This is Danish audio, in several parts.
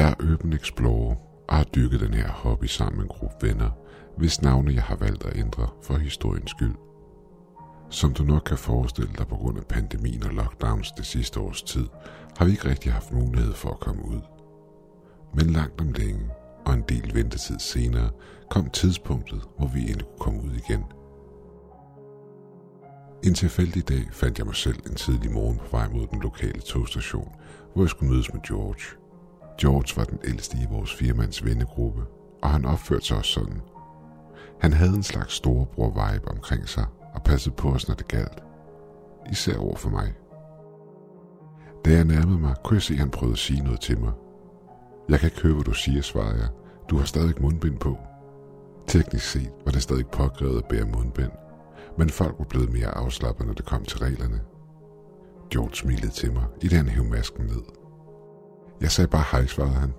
Jeg er Open Explorer og har dykket den her hobby sammen med en gruppe venner, hvis navne jeg har valgt at ændre for historiens skyld. Som du nok kan forestille dig på grund af pandemien og lockdowns det sidste års tid, har vi ikke rigtig haft mulighed for at komme ud. Men langt om længe og en del ventetid senere kom tidspunktet, hvor vi endelig kunne komme ud igen. En tilfældig dag fandt jeg mig selv en tidlig morgen på vej mod den lokale togstation, hvor jeg skulle mødes med George. George var den ældste i vores firmands vennegruppe, og han opførte sig også sådan. Han havde en slags storebror-vibe omkring sig og passede på os, når det galt. Især over for mig. Da jeg nærmede mig, kunne jeg se, at han prøvede at sige noget til mig. Jeg kan ikke høre, hvad du siger, svarede jeg. Du har stadig mundbind på. Teknisk set var det stadig påkrævet at bære mundbind, men folk var blevet mere afslappet, når det kom til reglerne. George smilede til mig, i det han hævde masken ned. Jeg sagde bare hej, svarede han.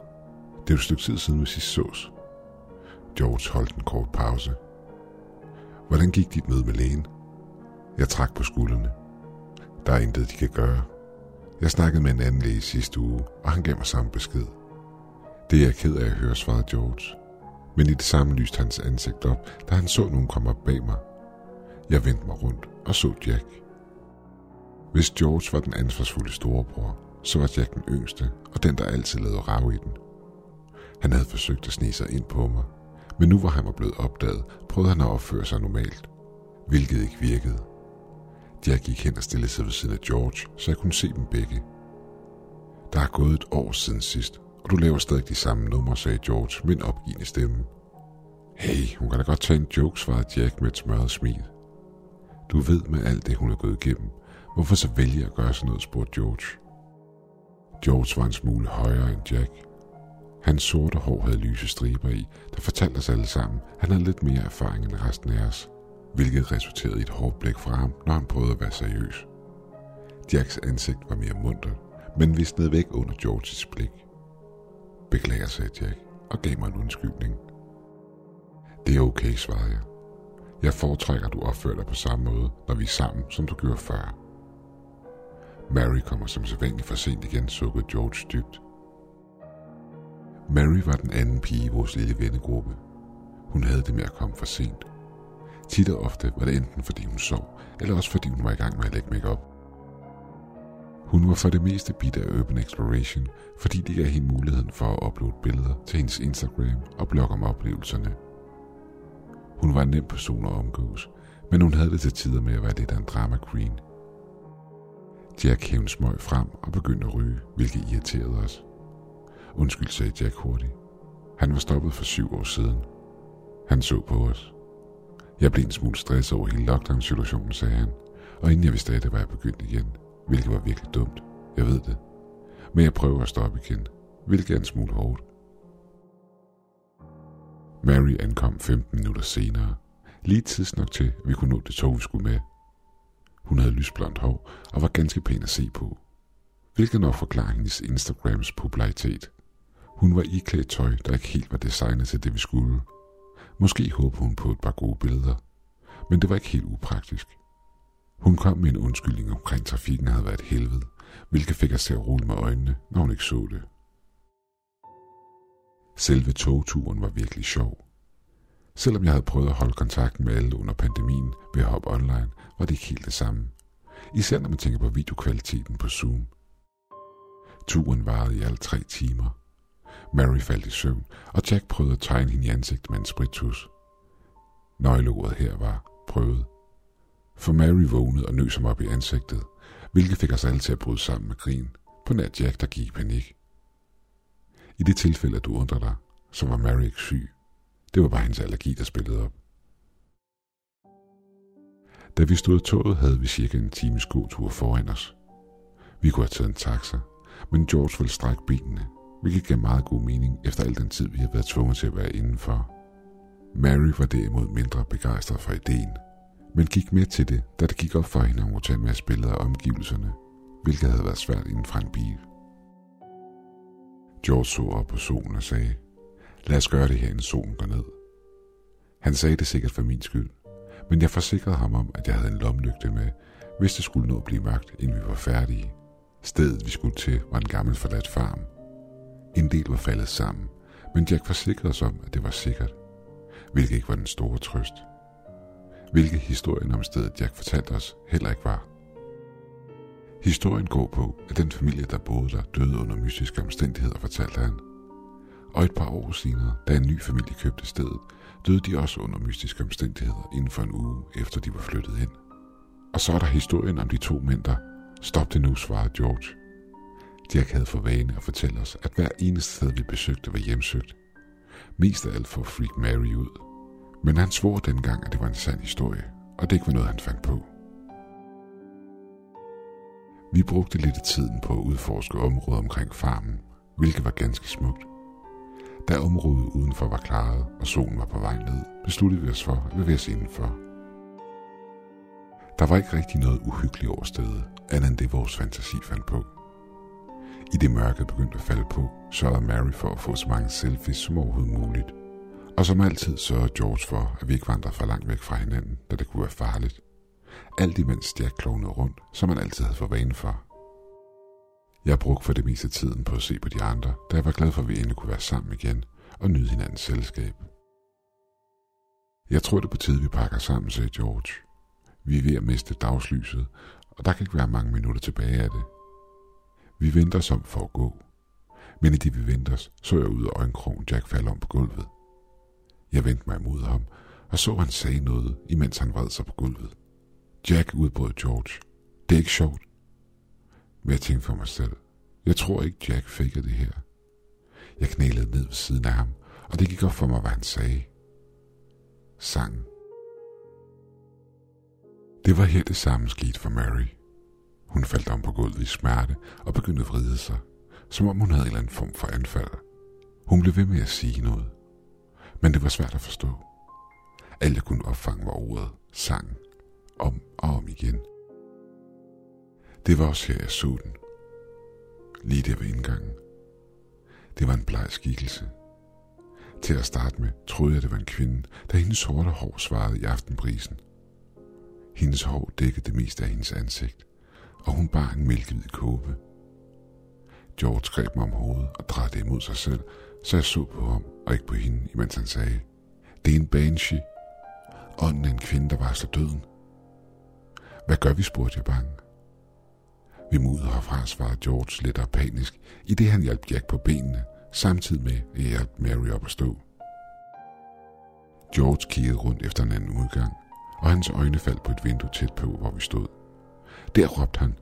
Det er jo et stykke tid siden, vi sidst sås. George holdt en kort pause. Hvordan gik dit møde med lægen? Jeg trak på skuldrene. Der er intet, de kan gøre. Jeg snakkede med en anden læge sidste uge, og han gav mig samme besked. Det er jeg ked af at høre, svarede George. Men i det samme lyste hans ansigt op, da han så nogen komme op bag mig. Jeg vendte mig rundt og så Jack. Hvis George var den ansvarsfulde storebror, så var Jack den yngste og den, der altid lavede rav i den. Han havde forsøgt at snige sig ind på mig, men nu hvor han var blevet opdaget, prøvede han at opføre sig normalt, hvilket ikke virkede. Jack gik hen og stillede sig ved siden af George, så jeg kunne se dem begge. Der er gået et år siden sidst, og du laver stadig de samme numre, sagde George med en opgivende stemme. Hey, hun kan da godt tage en joke, svarede Jack med et smørret smil. Du ved med alt det, hun er gået igennem. Hvorfor så vælge at gøre sådan noget, spurgte George. George var en smule højere end Jack. Hans sorte hår havde lyse striber i, der fortalte os alle sammen, at han havde lidt mere erfaring end resten af os, hvilket resulterede i et hårdt blik fra ham, når han prøvede at være seriøs. Jacks ansigt var mere munter, men visnede væk under Georges blik. Beklager, sagde Jack, og gav mig en undskyldning. Det er okay, svarede jeg. Jeg foretrækker, at du opfører dig på samme måde, når vi er sammen, som du gjorde før. Mary kommer som sædvanligt for sent igen, sukkede George dybt. Mary var den anden pige i vores lille vennegruppe. Hun havde det med at komme for sent. Tit og ofte var det enten fordi hun sov, eller også fordi hun var i gang med at lægge makeup. Hun var for det meste bit af Urban Exploration, fordi det gav hende muligheden for at uploade billeder til hendes Instagram og blogge om oplevelserne. Hun var en nem person at omgås, men hun havde det til tider med at være lidt af en drama queen. Jack hævde smøg frem og begyndte at ryge, hvilket irriterede os. Undskyld, sagde Jack hurtigt. Han var stoppet for syv år siden. Han så på os. Jeg blev en smule stresset over hele lockdown-situationen, sagde han, og inden jeg vidste af det, var jeg begyndt igen, hvilket var virkelig dumt. Jeg ved det. Men jeg prøver at stoppe igen, hvilket er en smule hårdt. Mary ankom 15 minutter senere, lige tids nok til, at vi kunne nå det tog, vi skulle med. Hun havde lysblondt hår og var ganske pæn at se på, hvilket nok forklarer hendes Instagrams popularitet. Hun var iklædt tøj, der ikke helt var designet til det, vi skulle. Måske håbede hun på et par gode billeder, men det var ikke helt upraktisk. Hun kom med en undskyldning omkring trafikken havde været et helvede, hvilket fik os til at rulle med øjnene, når hun ikke så det. Selve togturen var virkelig sjov. Selvom jeg havde prøvet at holde kontakten med alle under pandemien ved at hoppe online, var det ikke helt det samme. Især når man tænker på videokvaliteten på Zoom. Turen varede i alt tre timer. Mary faldt i søvn, og Jack prøvede at tegne hende i ansigt med en spritus. Nøgleordet her var prøvet. For Mary vågnede og nøs ham op i ansigtet, hvilket fik os alle til at bryde sammen med grin, på nær Jack, der gik i panik. I det tilfælde, at du undrer dig, så var Mary ikke syg. Det var bare hendes allergi, der spillede op. Da vi stod i toget, havde vi cirka en times gåtur foran os. Vi kunne have taget en taxa, men George ville strække benene, hvilket gav meget god mening efter al den tid, vi havde været tvunget til at være indenfor. Mary var derimod mindre begejstret for ideen, men gik med til det, da det gik op for hende, at hun tage med billeder af omgivelserne, hvilket havde været svært inden for en bil. George så op på solen og sagde, lad os gøre det her, inden solen går ned. Han sagde det sikkert for min skyld, men jeg forsikrede ham om, at jeg havde en lomlygte med, hvis det skulle nå at blive mørkt, inden vi var færdige. Stedet, vi skulle til, var en gammel forladt farm. En del var faldet sammen, men Jack forsikrede os om, at det var sikkert, hvilket ikke var den store trøst. Hvilket historien om stedet Jack fortalte os heller ikke var. Historien går på, at den familie, der boede der, døde under mystiske omstændigheder, fortalte han. Og et par år senere, da en ny familie købte stedet, døde de også under mystiske omstændigheder inden for en uge, efter de var flyttet ind. Og så er der historien om de to mænd, der Stop det nu, svarede George. Jack havde for vane at fortælle os, at hver eneste sted, vi besøgte, var hjemsøgt. Mest af alt for Freak Mary ud. Men han svor dengang, at det var en sand historie, og det ikke var noget, han fandt på. Vi brugte lidt af tiden på at udforske området omkring farmen, hvilket var ganske smukt. Da området udenfor var klaret, og solen var på vej ned, besluttede vi os for at bevæge os indenfor. Der var ikke rigtig noget uhyggeligt over stedet, andet end det vores fantasi fandt på. I det mørke begyndte at falde på, sørgede Mary for at få så mange selfies som overhovedet muligt. Og som altid sørgede George for, at vi ikke vandrede for langt væk fra hinanden, da det kunne være farligt. Alt imens Jack klovnede rundt, som man altid havde for vane for. Jeg brugte for det meste tiden på at se på de andre, da jeg var glad for, at vi endelig kunne være sammen igen og nyde hinandens selskab. Jeg tror, det er på tide, vi pakker sammen, sagde George. Vi er ved at miste dagslyset, og der kan ikke være mange minutter tilbage af det. Vi venter os om for at gå. Men i det vi venter os, så jeg ud af øjenkrogen Jack falde om på gulvet. Jeg vendte mig imod ham, og så han sagde noget, imens han vred sig på gulvet. Jack udbrød George. Det er ikke sjovt. Men jeg tænkte for mig selv. Jeg tror ikke, Jack fik det her. Jeg knælede ned ved siden af ham, og det gik op for mig, hvad han sagde. Sangen. Det var her det samme skete for Mary. Hun faldt om på gulvet i smerte og begyndte at vride sig, som om hun havde en eller anden form for anfald. Hun blev ved med at sige noget, men det var svært at forstå. Alt jeg kunne opfange var ordet sang, om og om igen. Det var også her, jeg så den. Lige der ved indgangen. Det var en bleg skikkelse. Til at starte med troede jeg, det var en kvinde, da hendes sorte hår svarede i aftenbrisen. Hendes hår dækkede det meste af hendes ansigt, og hun bar en mælkehvid kåbe. George greb mig om hovedet og drejede det imod sig selv, så jeg så på ham og ikke på hende, imens han sagde, det er en banshee. Ånden er en kvinde, der varsler døden. Hvad gør vi, spurgte jeg bange. Vi mudder ud herfra, svarer George lidt panisk, i det han hjalp Jack på benene, samtidig med at hjalp Mary op at stå. George kiggede rundt efter en anden udgang, og hans øjne faldt på et vindue tæt på, hvor vi stod. Der råbte han,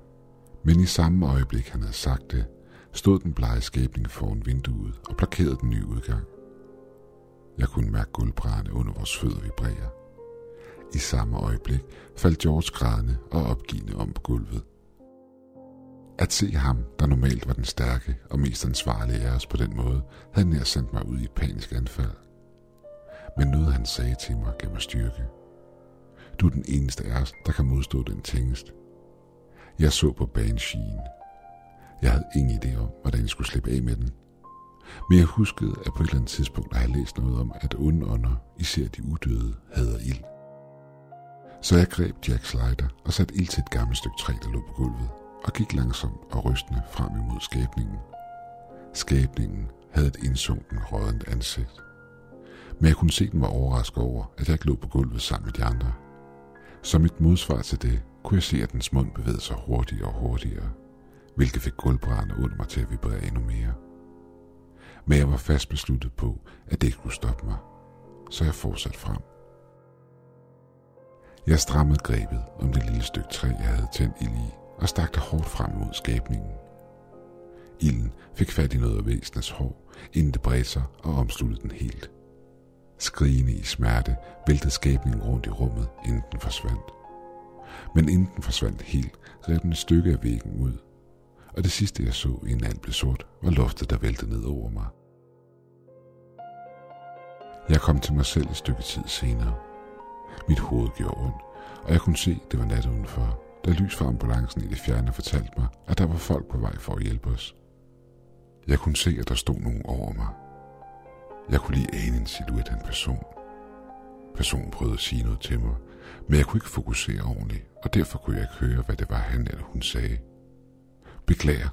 men i samme øjeblik han havde sagt det, stod den blege skæbning foran vinduet og blokerede den nye udgang. Jeg kunne mærke gulvbrændene under vores fødder vibrere. I samme øjeblik faldt George grædende og opgivende om på gulvet. At se ham, der normalt var den stærke og mest ansvarlige af os på den måde, havde nær sendt mig ud i et panisk anfald. Men noget han sagde til mig gav mig styrke. Du er den eneste af os, der kan modstå den tingest. Jeg så på bansheen. Jeg havde ingen idé om, hvordan jeg skulle slippe af med den. Men jeg huskede, at på et eller andet tidspunkt har jeg læst noget om, at onde ånder, især de udøde, hader ild. Så jeg greb Jack Slider og satte ild til et gammelt stykke træ, der lå på gulvet, og gik langsomt og rystende frem imod skabningen. Skabningen havde et indsunken rådent ansigt. Men jeg kunne se, at den var overrasket over, at jeg ikke lå på gulvet sammen med de andre. Som et modsvar til det, kunne jeg se, at dens mund bevægede sig hurtigere og hurtigere, hvilket fik gulvbrænderne under mig til at vibrere endnu mere. Men jeg var fast besluttet på, at det ikke kunne stoppe mig, så jeg fortsatte frem. Jeg strammede grebet om det lille stykke træ, jeg havde tændt ild i, og stakte hårdt frem mod skabningen. Ilden fik fat i noget af væsenets hår, inden det bredte sig og omsluttede den helt. Skrigende i smerte væltede skabningen rundt i rummet, inden den forsvandt. Men inden den forsvandt helt, rev den et stykke af væggen ud. Og det sidste jeg så, inden alt blev sort, var loftet, der væltede ned over mig. Jeg kom til mig selv et stykke tid senere. Mit hoved gjorde ondt, og jeg kunne se, det var nat udenfor, da lys fra ambulancen i det fjerne fortalte mig, at der var folk på vej for at hjælpe os. Jeg kunne se, at der stod nogen over mig. Jeg kunne lige ane en silhuet af en person. Personen prøvede at sige noget til mig, men jeg kunne ikke fokusere ordentligt, og derfor kunne jeg ikke høre, hvad det var, han eller hun sagde. Beklager.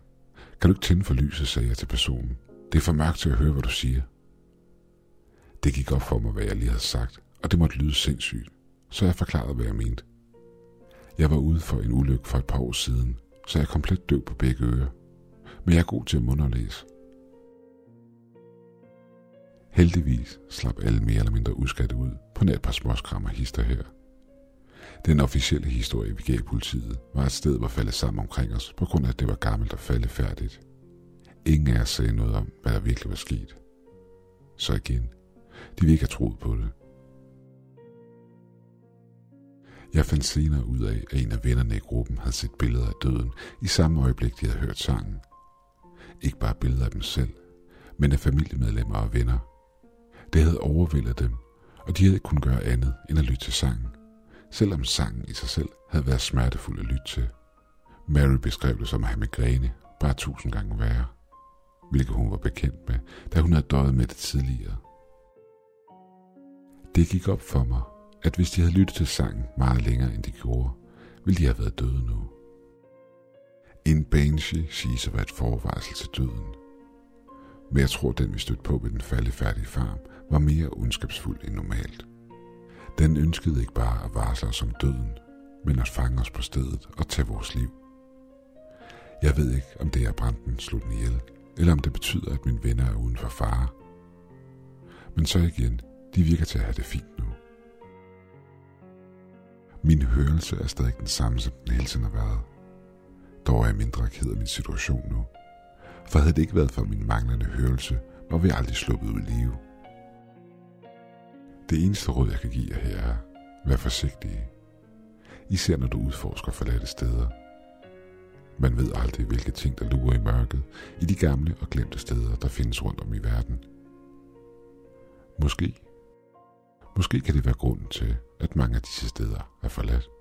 Kan du ikke tænde for lyset, sagde jeg til personen. Det er for mørkt til at høre, hvad du siger. Det gik op for mig, hvad jeg lige havde sagt, og det måtte lyde sindssygt, så jeg forklarede, hvad jeg mente. Jeg var ude for en ulykke for et par år siden, så jeg er komplet døv på begge ører. Men jeg er god til at mundorlæse. Heldigvis slap alle mere eller mindre udskatte ud på nær et par småskrammer hister her. Den officielle historie, vi gav politiet, var et sted, hvor faldet sammen omkring os, på grund af, at det var gammelt og færdigt. Ingen af os sagde noget om, hvad der virkelig var sket. Så igen, de ville ikke have troet på det. Jeg fandt senere ud af, at en af vennerne i gruppen havde set billeder af døden i samme øjeblik, de havde hørt sangen. Ikke bare billeder af dem selv, men af familiemedlemmer og venner. Det havde overvældet dem, og de havde ikke kunnet gøre andet end at lytte til sangen, selvom sangen i sig selv havde været smertefuld at lytte til. Mary beskrev det som at have migræne, bare tusind gange værre, hvilket hun var bekendt med, da hun havde døjet med det tidligere. Det gik op for mig, at hvis de havde lyttet til sangen meget længere end de gjorde, ville de have været døde nu. En banshee siges at være et forvarsel til døden. Men jeg tror, den vi stødte på ved den faldefærdige farm, var mere ondskabsfuld end normalt. Den ønskede ikke bare at varsle os om døden, men at fange os på stedet og tage vores liv. Jeg ved ikke, om det er branden slog den ihjel, eller om det betyder, at mine venner er uden for fare. Men så igen, de virker til at have det fint nu. Min hørelse er stadig den samme, som den hele tiden har været. Dog er jeg mindre ked af min situation nu. For havde det ikke været for min manglende hørelse, var vi aldrig sluppet ud i live. Det eneste råd, jeg kan give jer her er, vær forsigtige. Især når du udforsker forladte steder. Man ved aldrig, hvilke ting, der lurer i mørket i de gamle og glemte steder, der findes rundt om i verden. Måske Måske kan det være grunden til, at mange af disse steder er forladt.